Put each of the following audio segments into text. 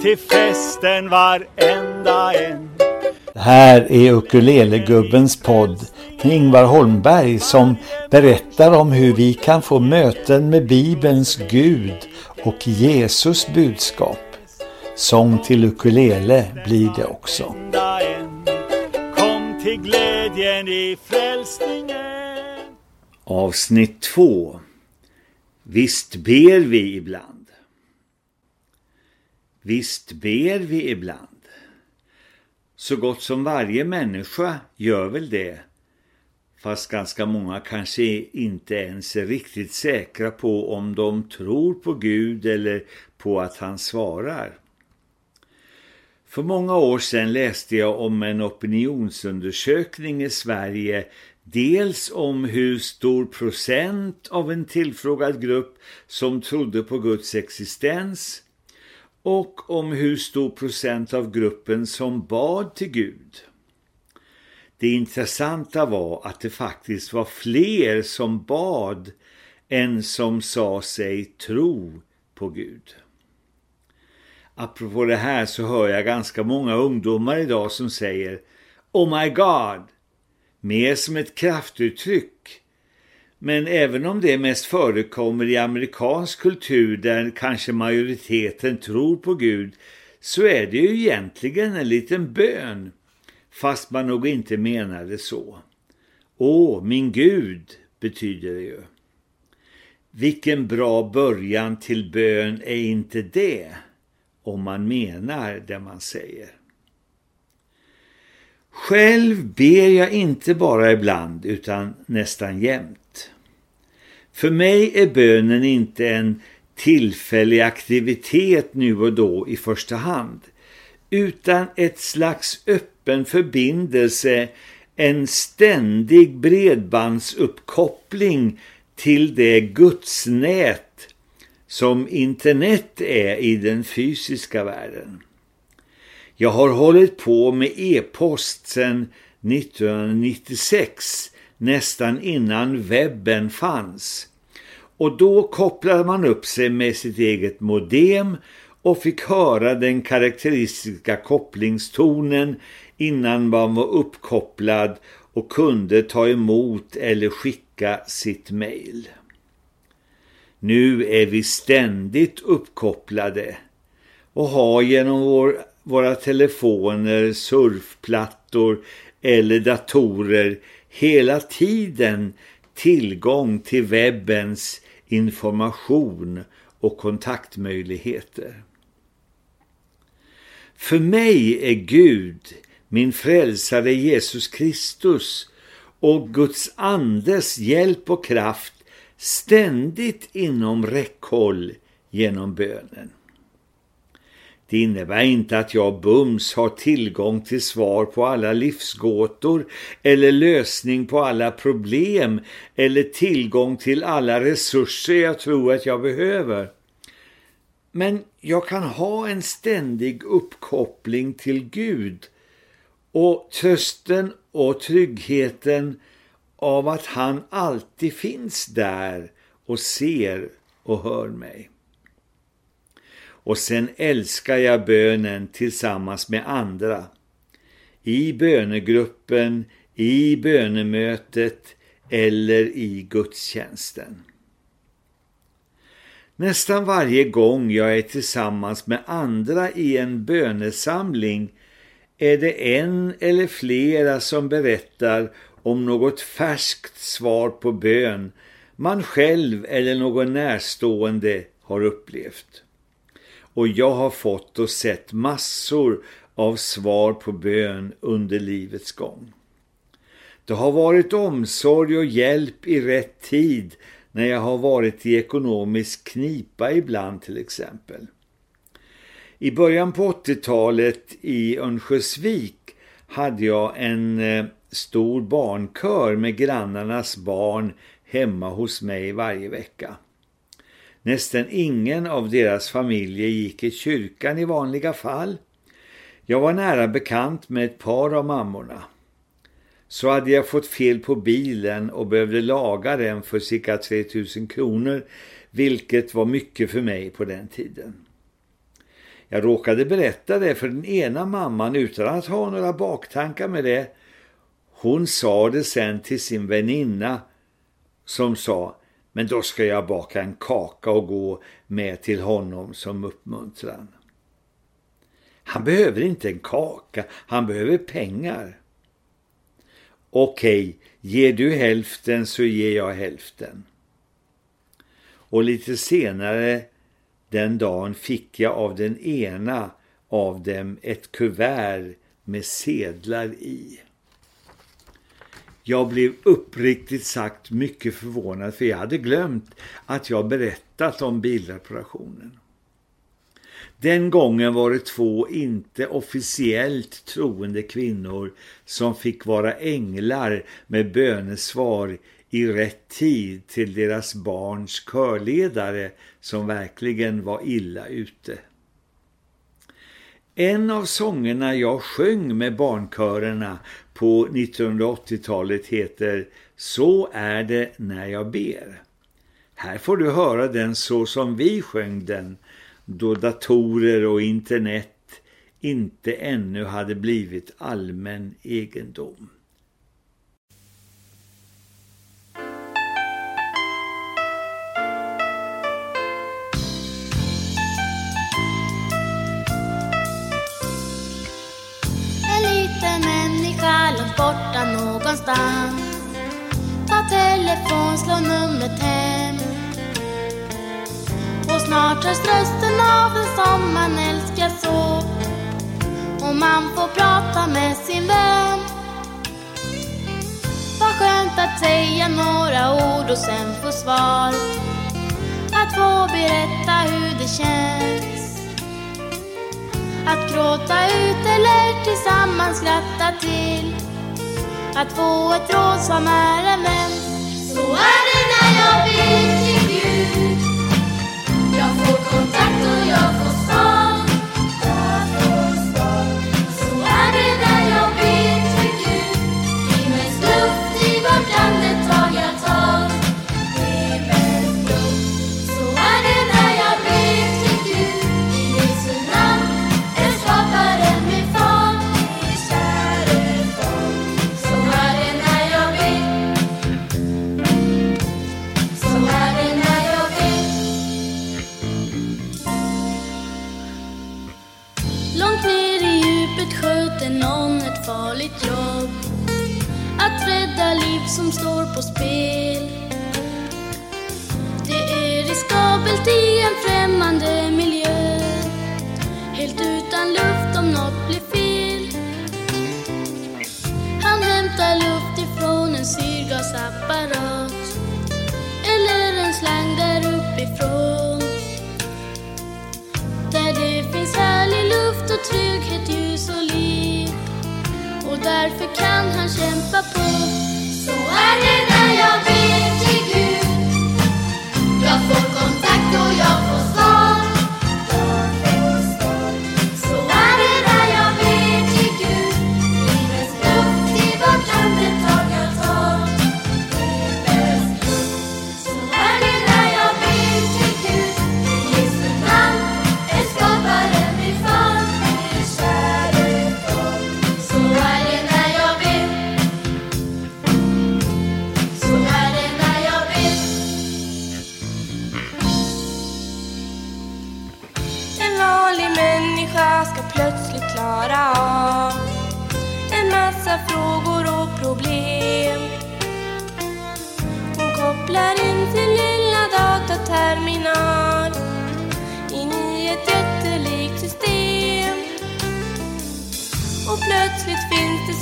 till festen varenda en. Det här är Ukulelegubbens podd med Ingvar Holmberg som berättar om hur vi kan få möten med Bibelns Gud och Jesus budskap. Sång till ukulele blir det också. Kom till glädjen i frälsningen. Avsnitt 2 Visst ber vi ibland. Visst ber vi ibland. Så gott som varje människa gör väl det. Fast ganska många kanske inte ens är riktigt säkra på om de tror på Gud eller på att han svarar. För många år sedan läste jag om en opinionsundersökning i Sverige dels om hur stor procent av en tillfrågad grupp som trodde på Guds existens och om hur stor procent av gruppen som bad till Gud. Det intressanta var att det faktiskt var fler som bad än som sa sig tro på Gud. Apropå det här så hör jag ganska många ungdomar idag som säger Oh my God! Mer som ett kraftuttryck. Men även om det mest förekommer i amerikansk kultur där kanske majoriteten tror på Gud så är det ju egentligen en liten bön fast man nog inte menar det så. Åh, min Gud betyder det ju. Vilken bra början till bön är inte det om man menar det man säger. Själv ber jag inte bara ibland utan nästan jämt. För mig är bönen inte en tillfällig aktivitet nu och då i första hand utan ett slags öppen förbindelse, en ständig bredbandsuppkoppling till det gudsnät som internet är i den fysiska världen. Jag har hållit på med e-post sedan 1996, nästan innan webben fanns. Och då kopplade man upp sig med sitt eget modem och fick höra den karaktäristiska kopplingstonen innan man var uppkopplad och kunde ta emot eller skicka sitt mejl. Nu är vi ständigt uppkopplade och har genom vår, våra telefoner, surfplattor eller datorer hela tiden tillgång till webbens information och kontaktmöjligheter. För mig är Gud, min frälsare Jesus Kristus och Guds andes hjälp och kraft ständigt inom räckhåll genom bönen. Det innebär inte att jag bums har tillgång till svar på alla livsgåtor eller lösning på alla problem eller tillgång till alla resurser jag tror att jag behöver. Men jag kan ha en ständig uppkoppling till Gud och trösten och tryggheten av att han alltid finns där och ser och hör mig. Och sen älskar jag bönen tillsammans med andra. I bönegruppen, i bönemötet eller i gudstjänsten. Nästan varje gång jag är tillsammans med andra i en bönesamling är det en eller flera som berättar om något färskt svar på bön man själv eller någon närstående har upplevt. Och jag har fått och sett massor av svar på bön under livets gång. Det har varit omsorg och hjälp i rätt tid när jag har varit i ekonomisk knipa ibland till exempel. I början på 80-talet i Örnsköldsvik hade jag en eh, stor barnkör med grannarnas barn hemma hos mig varje vecka. Nästan ingen av deras familjer gick i kyrkan i vanliga fall. Jag var nära bekant med ett par av mammorna. Så hade jag fått fel på bilen och behövde laga den för cirka 3000 kronor, vilket var mycket för mig på den tiden. Jag råkade berätta det för den ena mamman utan att ha några baktankar med det. Hon sa det sen till sin väninna som sa men då ska jag baka en kaka och gå med till honom som uppmuntran. Han behöver inte en kaka, han behöver pengar. Okej, ger du hälften så ger jag hälften. Och lite senare den dagen fick jag av den ena av dem ett kuvert med sedlar i. Jag blev uppriktigt sagt mycket förvånad för jag hade glömt att jag berättat om bilreparationen. Den gången var det två inte officiellt troende kvinnor som fick vara änglar med bönesvar i rätt tid till deras barns körledare som verkligen var illa ute. En av sångerna jag sjöng med barnkörerna på 1980-talet heter Så är det när jag ber. Här får du höra den så som vi sjöng den då datorer och internet inte ännu hade blivit allmän egendom. Någonstans. Ta telefon, slå numret hem. Och snart hörs rösten av den som man älskar så. Och man får prata med sin vän. Vad skönt att säga några ord och sen få svar. Att få berätta hur det känns. Att gråta ut eller tillsammans skratta till. Att få ett råd som är en vän. Så är det när jag ber till Gud. Jag får kontakt och jag får farligt jobb. Att rädda liv som står på spel. Det är riskabelt i en främmande miljö. Helt utan luft om något blir fel. Han hämtar luft ifrån en syrgasapparat. Eller en slang där uppifrån. Där det finns härlig luft och trygghet, därför kan han kämpa på? Så är det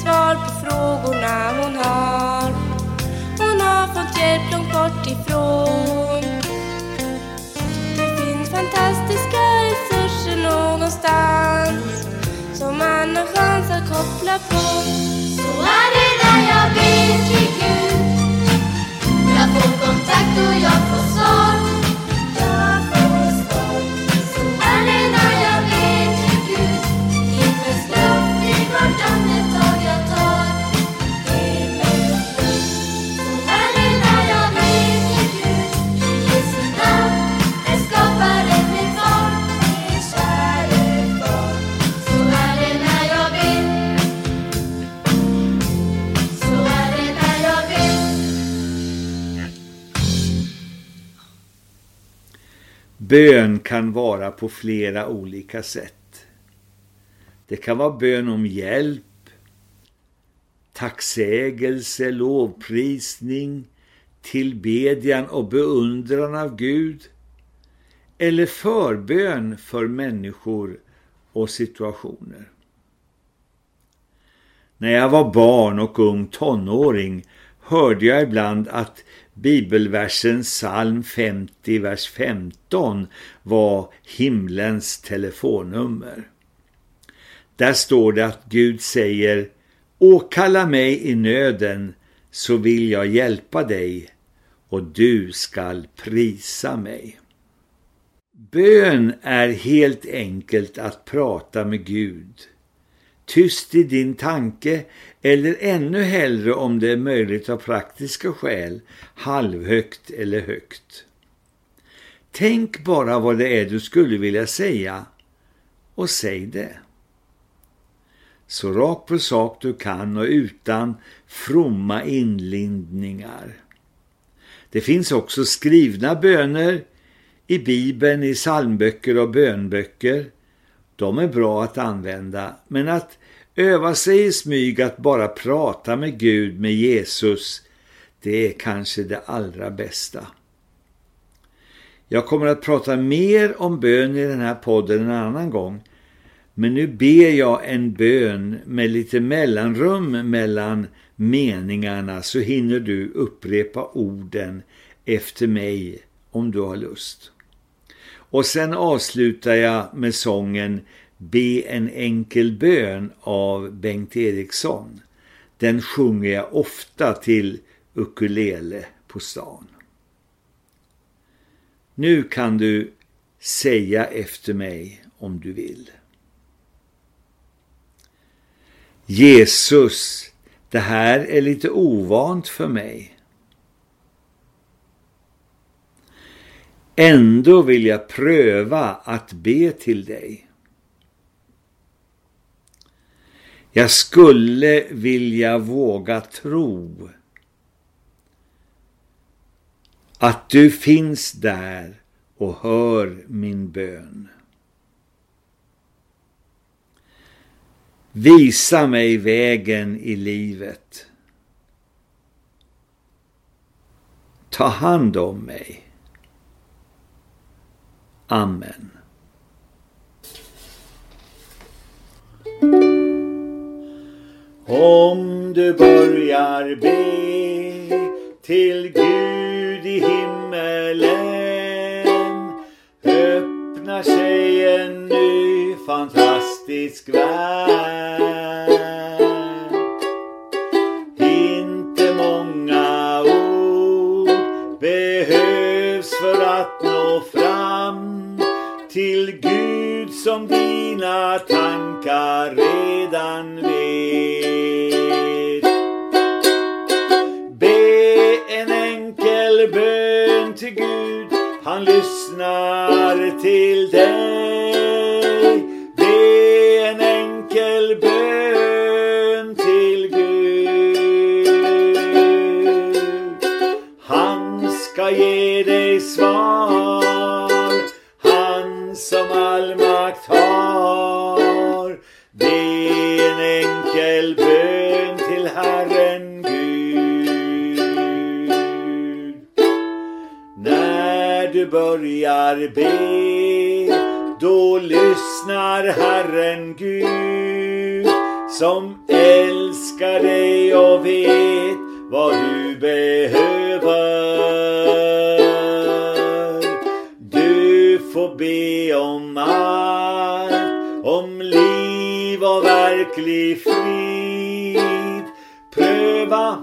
svar på frågorna hon har. Hon har fått hjälp långt bort ifrån. Det finns fantastiska resurser någonstans som man har chans att koppla på. Så är det när jag ber till Gud Jag får kontakt och jag får svar Bön kan vara på flera olika sätt. Det kan vara bön om hjälp, tacksägelse, lovprisning, tillbedjan och beundran av Gud eller förbön för människor och situationer. När jag var barn och ung tonåring hörde jag ibland att bibelversen psalm 50 vers 15 var himlens telefonnummer. Där står det att Gud säger Åkalla mig i nöden så vill jag hjälpa dig och du skall prisa mig. Bön är helt enkelt att prata med Gud. Tyst i din tanke eller ännu hellre om det är möjligt av praktiska skäl, halvhögt eller högt. Tänk bara vad det är du skulle vilja säga och säg det. Så rakt på sak du kan och utan fromma inlindningar. Det finns också skrivna böner i Bibeln, i psalmböcker och bönböcker. De är bra att använda, men att öva sig i smyg att bara prata med Gud, med Jesus, det är kanske det allra bästa. Jag kommer att prata mer om bön i den här podden en annan gång. Men nu ber jag en bön med lite mellanrum mellan meningarna så hinner du upprepa orden efter mig om du har lust. Och sen avslutar jag med sången Be en enkel bön av Bengt Eriksson. Den sjunger jag ofta till ukulele på stan. Nu kan du säga efter mig om du vill. Jesus, det här är lite ovant för mig. Ändå vill jag pröva att be till dig. Jag skulle vilja våga tro att du finns där och hör min bön. Visa mig vägen i livet. Ta hand om mig. Amen. Om du börjar be till Gud i himmelen öppnar sig en ny fantastisk värld. Inte många ord behövs för att nå fram till Gud som dina tankar redan en enkel bön till Gud, han lyssnar till dig. Du börjar be, då lyssnar Herren Gud som älskar dig och vet vad du behöver. Du får be om allt, om liv och verklig frid. Pröva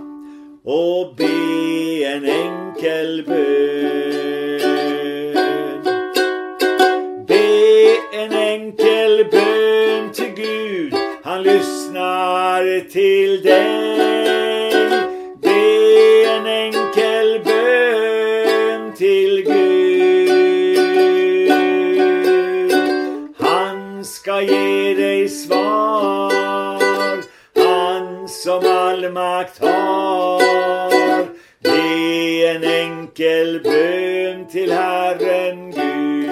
och be en enkel bön. Gud, lyssnar till dig. Be en enkel bön till Gud. Han ska ge dig svar, han som all makt har. Be en enkel bön till Herren Gud.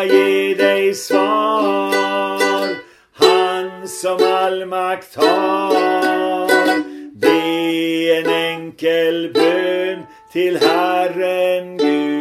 Ska ge dig svar. Han som all makt har. Be en enkel bön till Herren Gud.